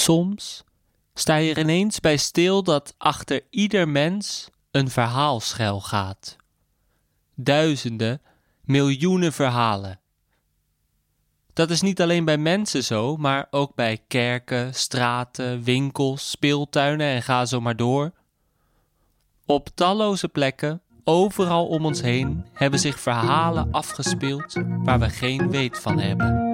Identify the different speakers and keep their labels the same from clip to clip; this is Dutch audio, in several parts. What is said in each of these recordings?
Speaker 1: Soms sta je er ineens bij stil dat achter ieder mens een verhaal schuil gaat. Duizenden, miljoenen verhalen. Dat is niet alleen bij mensen zo, maar ook bij kerken, straten, winkels, speeltuinen en ga zo maar door. Op talloze plekken, overal om ons heen, hebben zich verhalen afgespeeld waar we geen weet van hebben.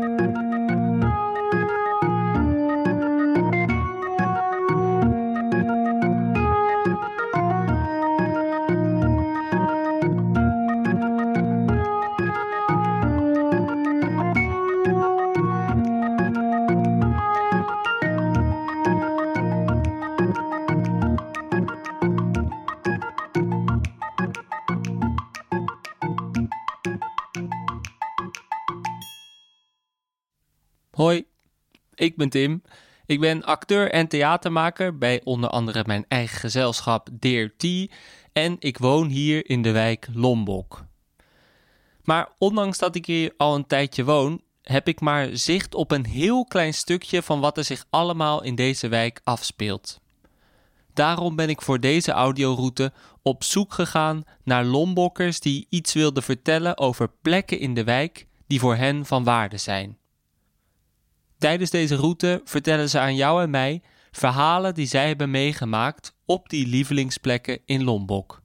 Speaker 1: Hoi, ik ben Tim. Ik ben acteur en theatermaker bij onder andere mijn eigen gezelschap Dear en ik woon hier in de wijk Lombok. Maar ondanks dat ik hier al een tijdje woon, heb ik maar zicht op een heel klein stukje van wat er zich allemaal in deze wijk afspeelt. Daarom ben ik voor deze audioroute op zoek gegaan naar Lombokkers die iets wilden vertellen over plekken in de wijk die voor hen van waarde zijn. Tijdens deze route vertellen ze aan jou en mij verhalen die zij hebben meegemaakt op die lievelingsplekken in Lombok.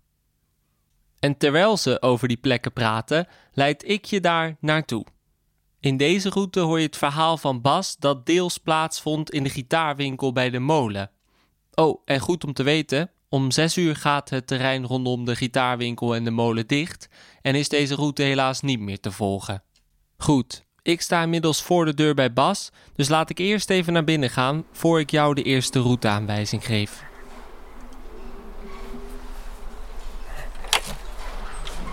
Speaker 1: En terwijl ze over die plekken praten, leid ik je daar naartoe. In deze route hoor je het verhaal van Bas dat deels plaatsvond in de gitaarwinkel bij de molen. Oh, en goed om te weten, om zes uur gaat het terrein rondom de gitaarwinkel en de molen dicht en is deze route helaas niet meer te volgen. Goed, ik sta inmiddels voor de deur bij Bas, dus laat ik eerst even naar binnen gaan voor ik jou de eerste routeaanwijzing geef.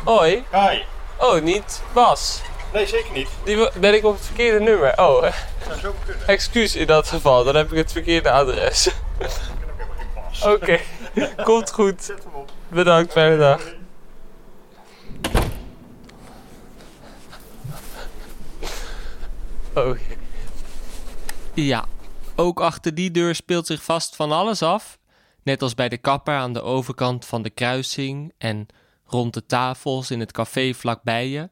Speaker 1: Hoi.
Speaker 2: Hi.
Speaker 1: Oh, niet Bas.
Speaker 2: Nee, zeker niet.
Speaker 1: Die ben ik op het verkeerde nummer. Oh,
Speaker 2: zou zo kunnen.
Speaker 1: excuus in dat geval. Dan heb ik het verkeerde adres.
Speaker 2: Ik heb ook helemaal geen pas.
Speaker 1: Oké, komt goed.
Speaker 2: Zet hem op.
Speaker 1: Bedankt, fijne dag. Ja, ook achter die deur speelt zich vast van alles af. Net als bij de kapper aan de overkant van de kruising en rond de tafels in het café vlakbij je.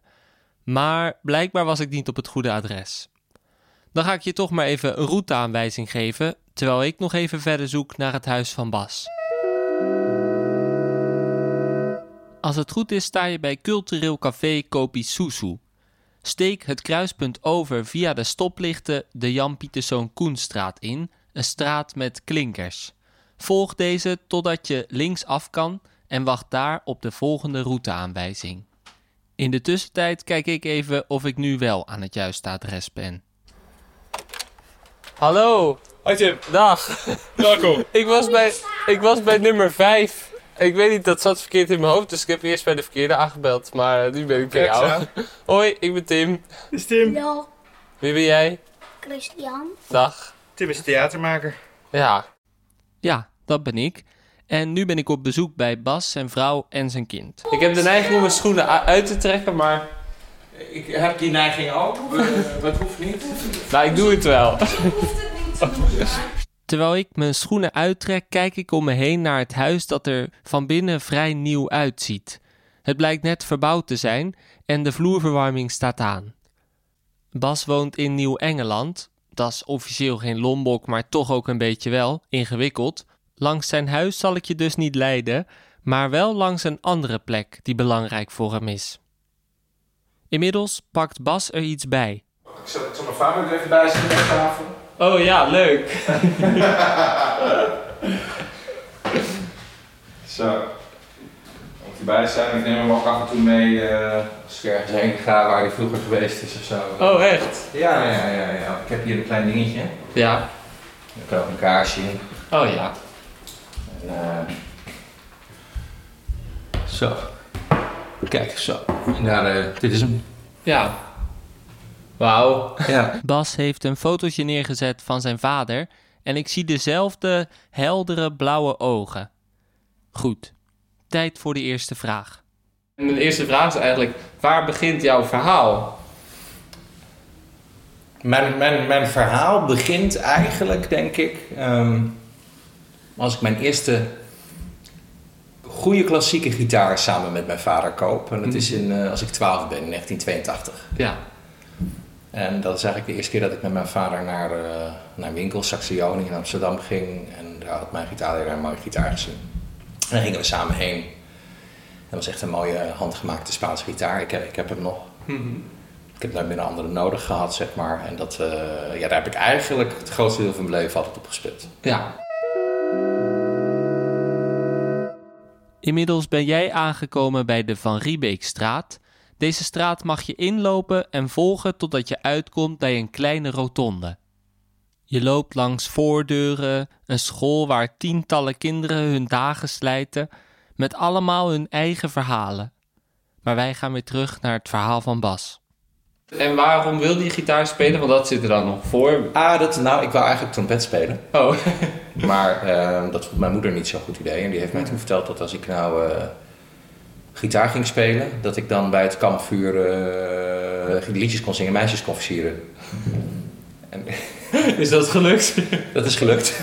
Speaker 1: Maar blijkbaar was ik niet op het goede adres. Dan ga ik je toch maar even een routeaanwijzing geven, terwijl ik nog even verder zoek naar het huis van Bas. Als het goed is, sta je bij cultureel café Kopi Susu. Steek het kruispunt over via de stoplichten de Jan Pieterszoon Koenstraat in, een straat met klinkers. Volg deze totdat je linksaf kan en wacht daar op de volgende routeaanwijzing. In de tussentijd kijk ik even of ik nu wel aan het juiste adres ben. Hallo,
Speaker 2: Hoi Tim.
Speaker 1: dag.
Speaker 2: Welkom.
Speaker 1: Ik was bij, ik was bij nummer 5. Ik weet niet, dat zat verkeerd in mijn hoofd, dus ik heb eerst bij de verkeerde aangebeld. Maar nu ben ik bij jou. Hoi, ik ben Tim.
Speaker 2: Dit is Tim.
Speaker 3: Ja,
Speaker 1: Wie ben jij?
Speaker 3: Christian.
Speaker 1: Dag.
Speaker 2: Tim is theatermaker.
Speaker 1: Ja. Ja, dat ben ik. En nu ben ik op bezoek bij Bas, zijn vrouw en zijn kind. Ik heb de neiging om mijn schoenen uit te trekken, maar...
Speaker 4: Ik heb die neiging ook. Eh, dat hoeft niet.
Speaker 1: Nou, ik doe het wel. Terwijl ik mijn schoenen uittrek, kijk ik om me heen naar het huis dat er van binnen vrij nieuw uitziet. Het blijkt net verbouwd te zijn en de vloerverwarming staat aan. Bas woont in Nieuw-Engeland. Dat is officieel geen Lombok, maar toch ook een beetje wel, ingewikkeld. Langs zijn huis zal ik je dus niet leiden, maar wel langs een andere plek die belangrijk voor hem is. Inmiddels pakt Bas er iets bij.
Speaker 4: Ik zal, zal mijn vader er even bij op tafel.
Speaker 1: Oh ja, leuk.
Speaker 4: Zo. Moet erbij zijn. Ik neem hem ook af en toe mee eh, als ik ergens heen ga waar hij vroeger geweest is of zo.
Speaker 1: Oh, echt?
Speaker 4: Ja, ja, ja, ja. Ik heb hier een klein dingetje.
Speaker 1: Ja.
Speaker 4: Er kan ook een kaarsje in.
Speaker 1: Oh ja.
Speaker 4: En, eh, zo. Kijk, zo. En daar, eh, dit is hem.
Speaker 1: Ja. Wauw.
Speaker 4: Ja.
Speaker 1: Bas heeft een fotootje neergezet van zijn vader en ik zie dezelfde heldere blauwe ogen. Goed. Tijd voor de eerste vraag. Mijn eerste vraag is eigenlijk: waar begint jouw verhaal?
Speaker 3: Mijn, mijn, mijn verhaal begint eigenlijk, denk ik, ehm, als ik mijn eerste goede klassieke gitaar samen met mijn vader koop. En dat is in, eh, als ik 12 ben, in 1982.
Speaker 1: Ja.
Speaker 3: En dat is eigenlijk de eerste keer dat ik met mijn vader naar, eh, naar winkel, Saxioni in Amsterdam ging. En daar had mijn gitaarleraar een mooie gitaar gezien. En daar gingen we samen heen. Dat was echt een mooie handgemaakte Spaanse gitaar. Ik, heb- ik heb hem nog. Ik heb nooit meer een andere nodig gehad, zeg maar. En dat, eh, ja, daar heb ik eigenlijk het grootste deel van mijn leven altijd op gespeeld.
Speaker 1: Ja. Inmiddels ben jij aangekomen bij de Van Riebeekstraat. Deze straat mag je inlopen en volgen totdat je uitkomt bij een kleine rotonde. Je loopt langs voordeuren, een school waar tientallen kinderen hun dagen slijten, met allemaal hun eigen verhalen. Maar wij gaan weer terug naar het verhaal van Bas. En waarom wil die gitaar spelen? Want dat zit er dan nog voor.
Speaker 3: Ah, dat, nou, ik wou eigenlijk trompet spelen.
Speaker 1: Oh.
Speaker 3: Maar eh, dat vond mijn moeder niet zo'n goed idee. En die heeft mij toen verteld dat als ik nou eh, gitaar ging spelen, dat ik dan bij het kampvuur eh, liedjes kon zingen, meisjes kon versieren. En,
Speaker 1: Is dat gelukt?
Speaker 3: dat is gelukt.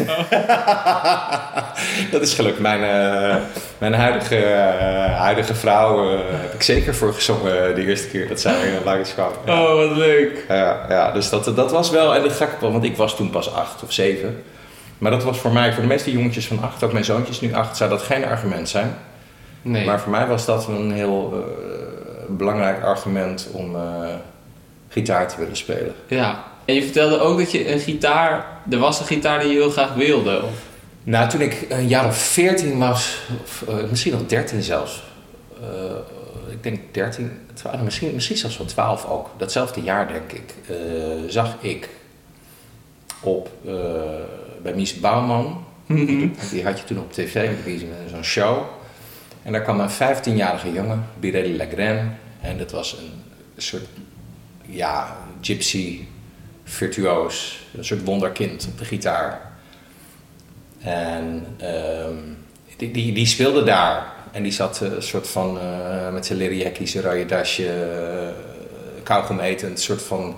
Speaker 3: dat is gelukt. Mijn, eh, mijn huidige, eh, huidige vrouw eh, heb ik zeker voor gezongen de eerste keer dat zij uh, langs kwam. Ja.
Speaker 1: Oh, wat leuk.
Speaker 3: Ja, ja, dus dat, dat was wel, en dat ga ik wel, want ik was toen pas acht of zeven. Maar dat was voor mij, voor de meeste jongetjes van acht, ook mijn zoontjes nu acht, zou dat geen argument zijn.
Speaker 1: Nee.
Speaker 3: Maar voor mij was dat een heel eh, belangrijk argument om eh, gitaar te willen spelen.
Speaker 1: Ja. En je vertelde ook dat je een gitaar... Er was een gitaar die je heel graag wilde. Of...
Speaker 3: Nou, toen ik een jaar of veertien was, of eh, misschien nog dertien zelfs. ik denk dertien, twaalf, misschien, misschien zelfs wel twaalf ook. Datzelfde jaar, denk ik, zag ik op, bij Mies Bouwman. Die had je toen op tv zo'n show. En daar kwam een 15-jarige jongen, Birelli Lagraine. En dat was een soort, ja, gypsy, virtuoos. Een soort wonderkind op de gitaar. En ehm, die, die, die speelde daar. En die zat eh, een soort van eh, met zijn jackie, zijn rode dasje, etend, een soort van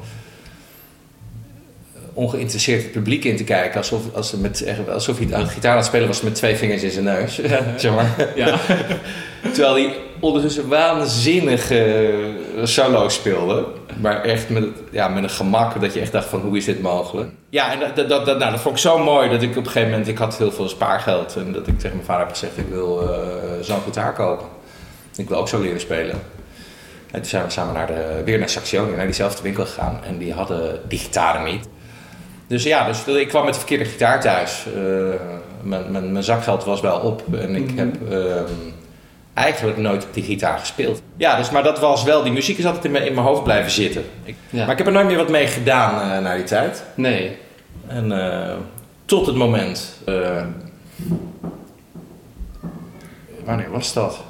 Speaker 3: ongeïnteresseerd het publiek in te kijken. Alsof, als met, alsof hij aan de gitaar aan het spelen was met twee vingers in zijn neus. zeg maar.
Speaker 1: Ja.
Speaker 3: Terwijl hij ondertussen waanzinnige solo's speelde. Maar echt met, ja, met een gemak dat je echt dacht van hoe is dit mogelijk? Ja, en dat, dat, dat, nou, dat vond ik zo mooi dat ik op een gegeven moment... Ik had heel veel spaargeld en dat ik tegen mijn vader heb gezegd... ik wil uh, zo'n gitaar kopen. Ik wil ook zo leren spelen. En toen zijn we samen naar de, weer naar Saxioni, naar diezelfde winkel gegaan. En die hadden die gitaren niet. Dus ja, dus ik kwam met de verkeerde gitaar thuis. Uh, mijn, mijn, mijn, zakgeld was wel op. En ik heb uh, eigenlijk nooit op die gitaar gespeeld. Ja, dus, maar dat was wel... Die muziek is altijd in mijn, in mijn hoofd blijven zitten. Ik, ja. Maar ik heb er nooit meer wat mee gedaan uh, na die tijd.
Speaker 1: Nee.
Speaker 3: En tot het moment... wanneer was dat?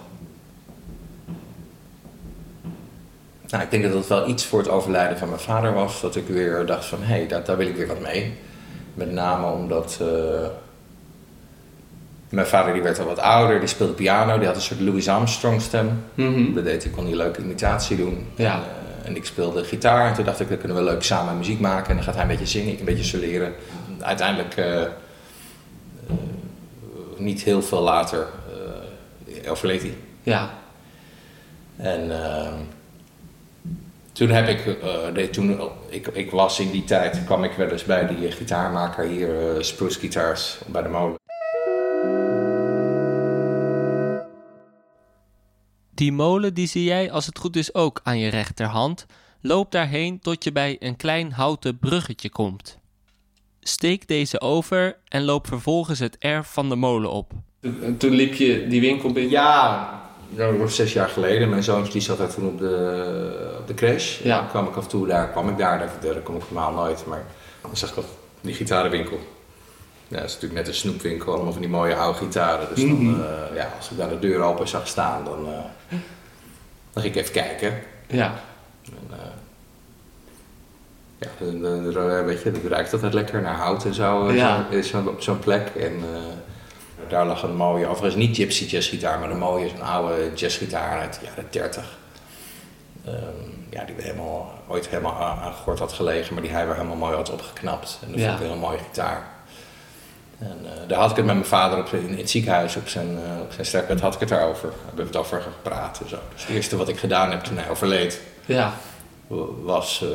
Speaker 3: Nou, ik denk dat het wel iets voor het overlijden van mijn vader was. Dat ik weer dacht van, hé, hey, daar, daar wil ik weer wat mee. Met name omdat... Uh, mijn vader die werd al wat ouder, die speelde piano. Die had een soort Louis Armstrong stem.
Speaker 1: Mhm.
Speaker 3: Mm -hmm. Dat deed hij, kon een leuke imitatie doen.
Speaker 1: Ja.
Speaker 3: En, uh, en, ik speelde gitaar. En toen dacht ik, dan kunnen we leuk samen muziek maken. En dan gaat hij een beetje zingen, ik een beetje soleren. Uiteindelijk, uh, niet heel veel later, overleed hij.
Speaker 1: Ja.
Speaker 3: En... toen heb ik, uh, toen ik, ik was in die tijd, kwam ik wel eens bij die gitaarmaker hier, uh, Spruce Guitars, bij de molen.
Speaker 1: Die molen die zie jij als het goed is ook aan je rechterhand. Loop daarheen tot je bij een klein houten bruggetje komt. Steek deze over en loop vervolgens het erf van de molen op. Toen, toen liep je die winkel binnen?
Speaker 3: Ja, nog zes jaar geleden. Mijn zoontje die zat daar toen op de, op de crash.
Speaker 1: Ja.
Speaker 3: Dan kwam ik af en toe daar, kwam ik daar, daar, daar kom ik normaal nooit. Maar dan zag ik dat, die gitarenwinkel. Ja, dat is natuurlijk net een snoepwinkel, allemaal van die mooie oude gitaren. Dus dan,
Speaker 1: Mhm.
Speaker 3: uh, ja, als ik daar de deur open zag staan, dan, uh, dan ging ik even kijken.
Speaker 1: Ja.
Speaker 3: En, uh, ja, dan, dan, weet je, dat ruikt altijd lekker naar hout en zo,
Speaker 1: Ja.
Speaker 3: zo, zo op zo'n plek. En, daar lag een mooie, overigens niet gypsy jazzgitaar, maar een mooie, zo'n oude jazzgitaar uit de jaren 30. Um, ja, die helemaal, ooit helemaal aan gort had gelegen, maar die hij weer helemaal mooi had opgeknapt. En dat
Speaker 1: Ja.
Speaker 3: vond ik een hele mooie gitaar. En eh, daar had ik het met mijn vader op, in, in het ziekenhuis op zijn, op zijn sterfbed had ik het daarover. Daar hebben we het over gepraat en zo. Dus het eerste wat ik gedaan heb toen hij overleed,
Speaker 1: Ja.
Speaker 3: was eh,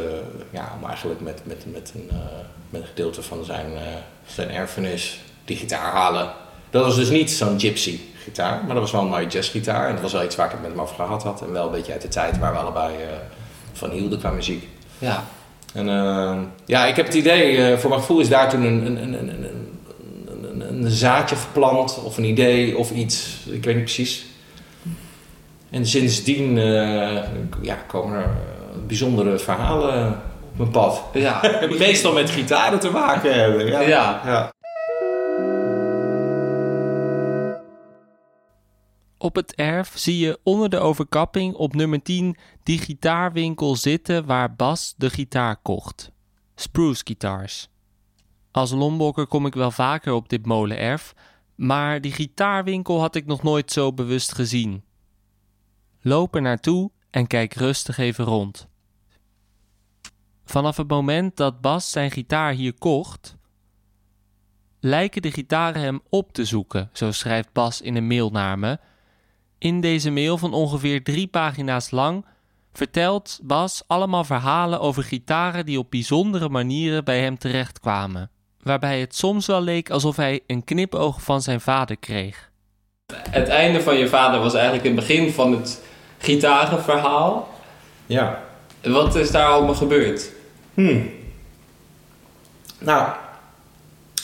Speaker 3: ja, om eigenlijk met, met, met, een, met een gedeelte van zijn, zijn erfenis die gitaar halen. Dat was dus niet zo'n gypsy gitaar, maar dat was wel een mooie jazzgitaar. En dat was wel iets waar ik het met hem over gehad had. En wel een beetje uit de tijd waar we allebei eh, van hielden qua muziek.
Speaker 1: Ja.
Speaker 3: En eh, ja, ik heb het idee, eh, voor mijn gevoel is daar toen een, een, een, een, een, zaadje geplant of een idee of iets, ik weet niet precies. En sindsdien ja, komen er bijzondere verhalen op mijn pad.
Speaker 1: Ja.
Speaker 3: Meestal met gitaren te maken hebben. Ja.
Speaker 1: Ja.
Speaker 3: ja.
Speaker 1: Op het erf zie je onder de overkapping op nummer 10 die gitaarwinkel zitten waar Bas de gitaar kocht. Spruce Guitars. Als Lombokker kom ik wel vaker op dit molenerf, maar die gitaarwinkel had ik nog nooit zo bewust gezien. Loop er naartoe en kijk rustig even rond. Vanaf het moment dat Bas zijn gitaar hier kocht, lijken de gitaren hem op te zoeken, zo schrijft Bas in een mail naar me. In deze mail van ongeveer drie pagina's lang vertelt Bas allemaal verhalen over gitaren die op bijzondere manieren bij hem terechtkwamen, waarbij het soms wel leek alsof hij een knipoog van zijn vader kreeg. Het einde van je vader was eigenlijk het begin van het gitarenverhaal.
Speaker 3: ja.
Speaker 1: Wat is daar allemaal gebeurd?
Speaker 3: Hmm. Nou,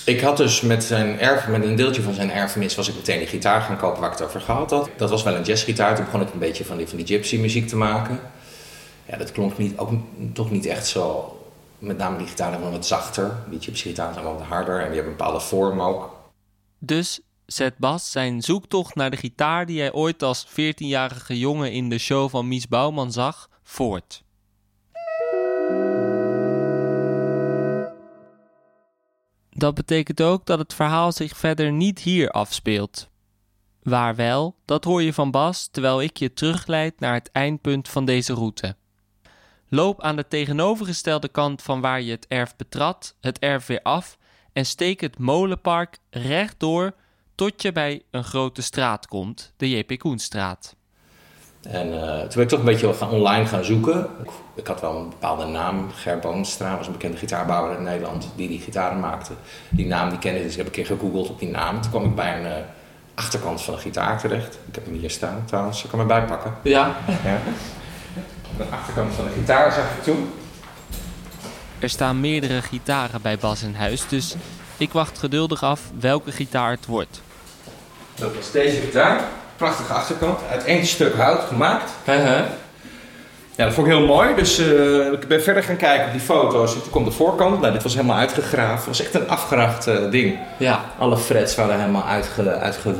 Speaker 3: ik had dus met, zijn erf, met een deeltje van zijn erfenis was ik meteen die gitaar gaan kopen waar ik het over gehad had. Dat was wel een jazzgitaar. Toen begon ik een beetje van die, van die gypsy muziek te maken. Ja, dat klonk niet, ook toch niet echt zo. Met name die gitaren waren wat zachter. Die gypsy gitaren zijn wel wat harder en die hebben een bepaalde vorm ook.
Speaker 1: Dus zet Bas zijn zoektocht naar de gitaar die hij ooit als 14-jarige jongen in de show van Mies Bouwman zag, voort. Dat betekent ook dat het verhaal zich verder niet hier afspeelt. Waar wel, dat hoor je van Bas terwijl ik je terugleid naar het eindpunt van deze route. Loop aan de tegenovergestelde kant van waar je het erf betrad, het erf weer af en steek het molenpark rechtdoor tot je bij een grote straat komt, de J.P. Koenstraat.
Speaker 3: En eh, toen ben ik toch een beetje gaan online gaan zoeken. Ik had wel een bepaalde naam. Ger Boonstra was een bekende gitaarbouwer in Nederland die die gitaren maakte. Die naam die kende ik, dus ik heb een keer gegoogeld op die naam. Toen kwam ik bij een eh, achterkant van een gitaar terecht. Ik heb hem hier staan trouwens, ik kan hem erbij pakken.
Speaker 1: Ja,
Speaker 3: Ja. De achterkant van de gitaar zag ik toen.
Speaker 1: er staan meerdere gitaren bij Bas in huis, dus ik wacht geduldig af welke gitaar het wordt.
Speaker 3: Dat was deze gitaar. Prachtige achterkant, uit één stuk hout gemaakt. Ja, dat vond ik heel mooi. Dus eh, ik ben verder gaan kijken op die foto's. Toen kwam de voorkant. Nou, dit was helemaal uitgegraven. Het was echt een afgeracht eh, ding.
Speaker 1: Ja,
Speaker 3: Alle frets waren helemaal uitge, uitge,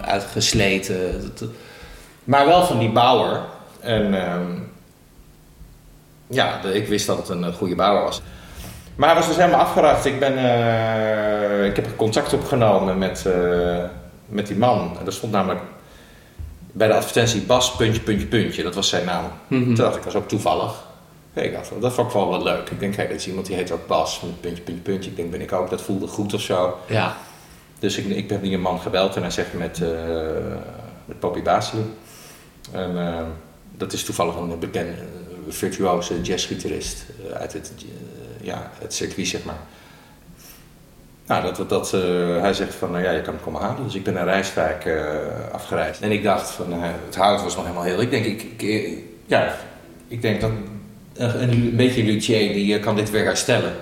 Speaker 3: uitgesleten. Dat- Maar wel van die bouwer. En ehm, ja, ik wist dat het een eh, goede bouwer was. Maar hij was dus helemaal afgeracht. Ik, ben, eh, ik heb contact opgenomen met, eh, met die man. En er stond namelijk bij de advertentie Bas, puntje, puntje, puntje. Dat was zijn naam.
Speaker 1: Mhm.
Speaker 3: Toen dacht ik, dat was ook toevallig. Ik dacht, dat vond ik wel wat leuk. Ik denk, hé, dat is iemand die heet ook Bas, puntje, puntje, puntje. Ik denk, ben ik ook. Dat voelde goed of zo.
Speaker 1: ja.
Speaker 3: Dus ik, ik heb die man gebeld en hij zegt met, eh met Poppy Basile. En eh, dat is toevallig een bekende eh, virtuoze jazzgitarist uit het, ja, het circuit, zeg maar. Nou, dat, dat, eh, hij zegt van, nou ja, je kan hem komen halen. Dus ik ben naar Rijswijk eh, afgereisd. En ik dacht van, eh, het hout was nog helemaal heel. Ik denk, ik, ja, ik denk dat een, een beetje luthier, die kan dit weer herstellen.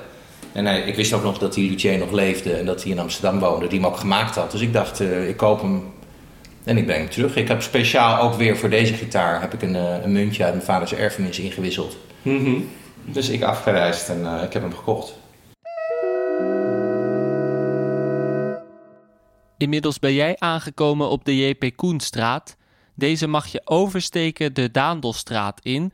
Speaker 3: En hij, ik wist ook nog dat die luthier nog leefde en dat hij in Amsterdam woonde, die hem ook gemaakt had. Dus ik dacht, ik koop hem en ik breng hem terug. Ik heb speciaal ook weer voor deze gitaar heb ik een, een muntje uit mijn vaders erfenis ingewisseld.
Speaker 1: Mhm.
Speaker 3: Dus ik afgereisd en ik heb hem gekocht.
Speaker 1: Inmiddels ben jij aangekomen op de J.P. Koenstraat. Deze mag je oversteken de Daandelstraat in.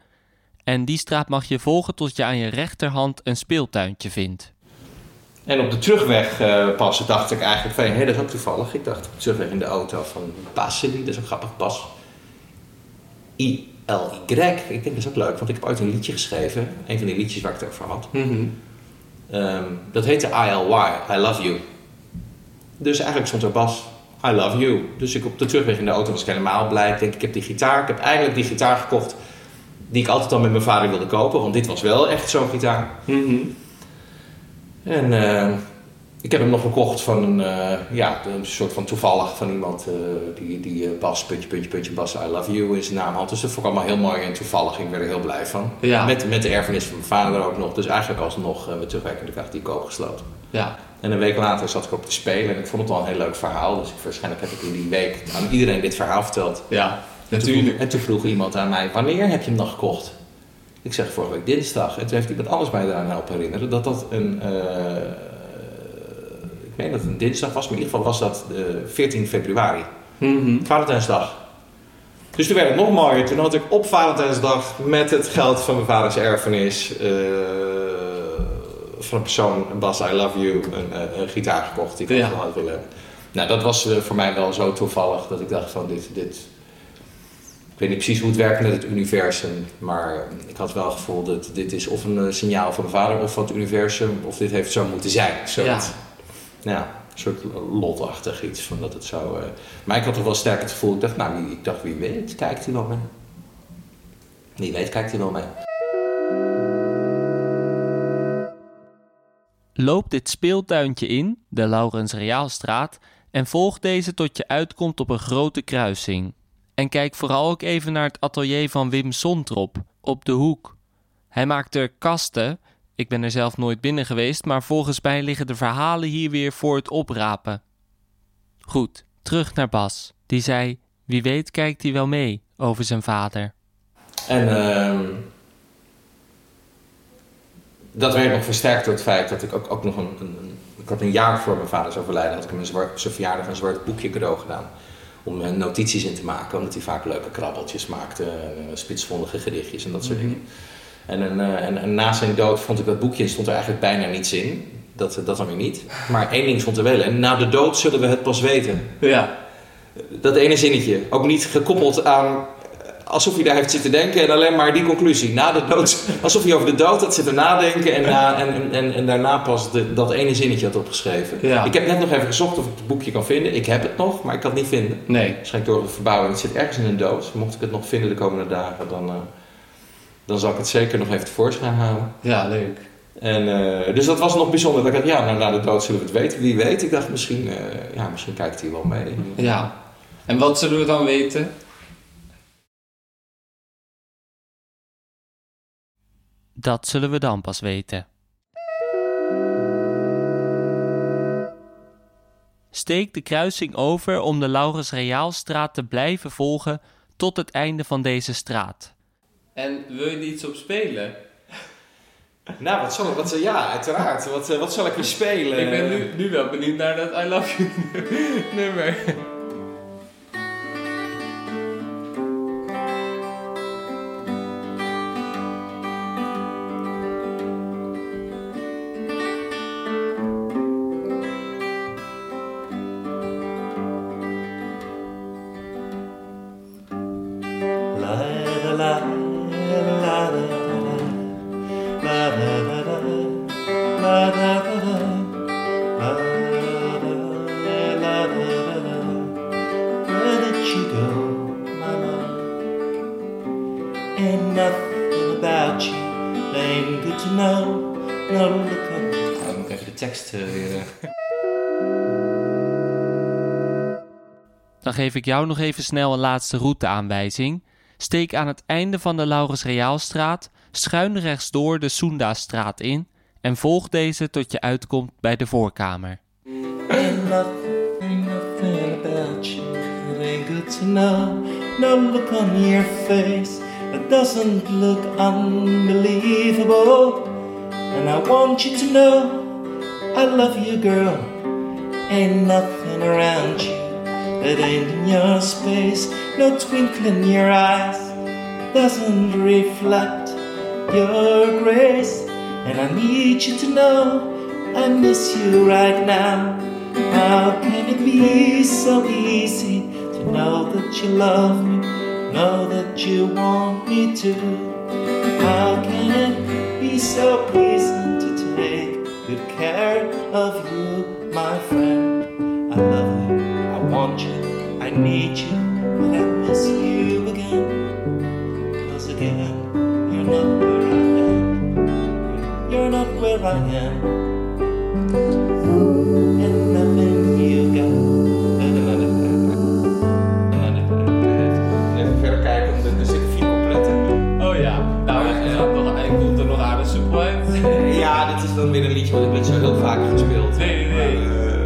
Speaker 1: En die straat mag je volgen tot je aan je rechterhand een speeltuintje vindt.
Speaker 3: En op de terugweg eh, pas dacht ik eigenlijk van, hé, dat is ook toevallig. Ik dacht op de terugweg in de auto van Basili, dat is een grappig Bas. I L-Y. Ik denk dat is ook leuk, want ik heb ooit een liedje geschreven. Een van die liedjes waar ik het over had.
Speaker 5: Mhm.
Speaker 3: Ehm, dat heette ILY, I Love You. Dus eigenlijk stond er Bas, I Love You. Dus ik op de terugweg in de auto was ik helemaal blij. Ik denk, ik heb die gitaar. Ik heb eigenlijk die gitaar gekocht die ik altijd al met mijn vader wilde kopen. Want dit was wel echt zo'n gitaar.
Speaker 5: Mhm.
Speaker 3: En eh, ik heb hem nog gekocht van een, eh, ja, een soort van toevallig van iemand eh, die, die Bas, puntje, puntje, puntje, Bas, I love you in zijn naam had. Dus dat vond ik allemaal heel mooi en toevallig. Ik werd er heel blij van.
Speaker 5: Ja.
Speaker 3: Met, met de erfenis van mijn vader ook nog. Dus eigenlijk alsnog met terugwerkende kracht die koop gesloten.
Speaker 5: Ja.
Speaker 3: En een week later zat ik op te spelen en ik vond het al een heel leuk verhaal. Dus ik, waarschijnlijk heb ik in die week aan iedereen dit verhaal verteld.
Speaker 5: Ja,
Speaker 3: En toen,
Speaker 5: natuurlijk.
Speaker 3: en toen vroeg iemand aan mij, wanneer heb je hem dan gekocht? Ik zeg vorige week dinsdag. En toen heeft iemand alles mij eraan helpen herinneren. Dat dat een, eh, ik meen dat het een dinsdag was, maar in ieder geval was dat eh, 14 februari.
Speaker 5: Mhm.
Speaker 3: Valentijnsdag. Dus toen werd het nog mooier. Toen had ik op Valentijnsdag met het geld van mijn vaders erfenis eh, van een persoon, een Bas I Love You, een, eh, een gitaar gekocht die ik
Speaker 5: Ja.
Speaker 3: had willen hebben. Nou, dat was eh, voor mij wel zo toevallig dat ik dacht van dit, dit... Ik weet niet precies hoe het werkt met het universum, maar ik had wel het gevoel dat dit is of een eh, signaal van mijn vader of van het universum, of dit heeft zo moeten zijn. Zoiets. Ja, een soort lotachtig iets van dat het zo. eh, Maar ik had toch wel sterk het gevoel. Ik dacht, nou, ik dacht, wie weet, kijkt hij wel mee. Wie weet, kijkt hij wel mee.
Speaker 1: Loop dit speeltuintje in, de Laurens Reaalstraat, en volg deze tot je uitkomt op een grote kruising. En kijk vooral ook even naar het atelier van Wim Sontrop, op de hoek. Hij maakt er kasten, ik ben er zelf nooit binnen geweest, maar volgens mij liggen de verhalen hier weer voor het oprapen. Goed, terug naar Bas. Die zei, wie weet kijkt hij wel mee over zijn vader.
Speaker 3: En ehm, dat werd nog versterkt door het feit dat ik ook, ook nog een, Ik had een jaar voor mijn vaders overlijden, had ik hem een zwart, zijn verjaardag een zwart boekje cadeau gedaan. Om er notities in te maken, omdat hij vaak leuke krabbeltjes maakte, eh, spitsvondige gedichtjes en dat soort dingen. En, een, eh, en, en na zijn dood vond ik dat boekje en stond er eigenlijk bijna niets in. Dat, dat dan weer niet. Maar één ding stond er wel in. Na de dood zullen we het pas weten.
Speaker 5: Ja.
Speaker 3: Dat ene zinnetje. Ook niet gekoppeld aan eh, alsof hij daar heeft zitten denken en alleen maar die conclusie. Na de dood, alsof hij over de dood had zitten nadenken en, na, en, en, en, daarna pas de, dat ene zinnetje had opgeschreven.
Speaker 5: Ja.
Speaker 3: Ik heb net nog even gezocht of ik het boekje kan vinden. Ik heb het nog, maar ik kan het niet vinden.
Speaker 5: Nee.
Speaker 3: Waarschijnlijk door de verbouwing. Het zit ergens in een doos. Mocht ik het nog vinden de komende dagen, dan, eh, dan zal ik het zeker nog even tevoorschijn halen.
Speaker 5: Ja, leuk.
Speaker 3: En, eh, dus dat was nog bijzonder. Dat ik dacht, ja, nou, na de dood zullen we het weten. Wie weet. Ik dacht, misschien, eh, ja, misschien kijkt hij wel mee.
Speaker 5: Ja. En wat zullen we dan weten?
Speaker 1: Dat zullen we dan pas weten. Steek de kruising over om de Laurens Reaalstraat te blijven volgen tot het einde van deze straat.
Speaker 5: En wil je er iets op spelen?
Speaker 3: Nou, wat zal ik, wat, ja, uiteraard. Wat, eh, wat zal ik weer spelen?
Speaker 5: Ik ben nu, nu wel benieuwd naar dat I Love You nummer.
Speaker 1: Geef ik jou nog even snel een laatste routeaanwijzing. Steek aan het einde van de Laurens Reaalstraat schuin rechtsdoor de Soendastraat in en volg deze tot je uitkomt bij de voorkamer.
Speaker 6: And I want you to know I love girl. Ain't nothing around you that ain't in your space. No twinkle in your eyes doesn't reflect your grace. And I need you to know I miss you right now. How can it be so easy to know that you love me
Speaker 3: know that you want me to. How can it be so pleasant to take good care of you, my friend? I love you, want you, I need you, but I miss you again. Cause again, you're not where I am. You're not where I am. And nothing you got.
Speaker 7: Even verder kijken, er zitten vier coupletten.
Speaker 1: Oh ja, nou, en dan nog, en komt er nog aardig soepel uit.
Speaker 7: Ja, dit is dan weer een liedje wat ik niet zo heel vaak gespeeld.
Speaker 1: Nee, nee, nee.
Speaker 7: Maar, eh,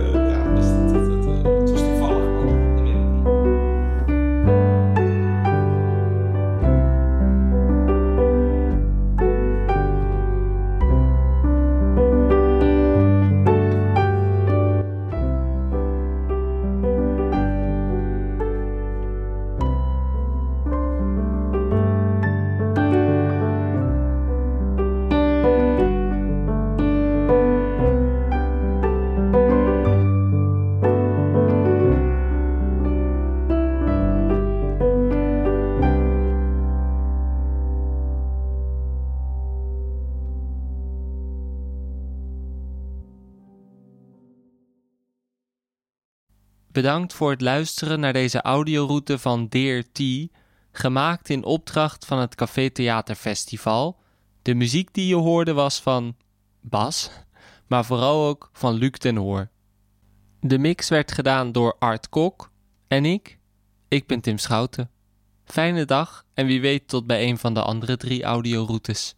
Speaker 1: Bedankt voor het luisteren naar deze audioroute van Dear T, gemaakt in opdracht van het Café Theaterfestival. De muziek die je hoorde was van Bas, maar vooral ook van Luc ten Hoor. De mix werd gedaan door Art Kok en ik. Ik ben Tim Schouten. Fijne dag en wie weet tot bij een van de andere drie audioroutes.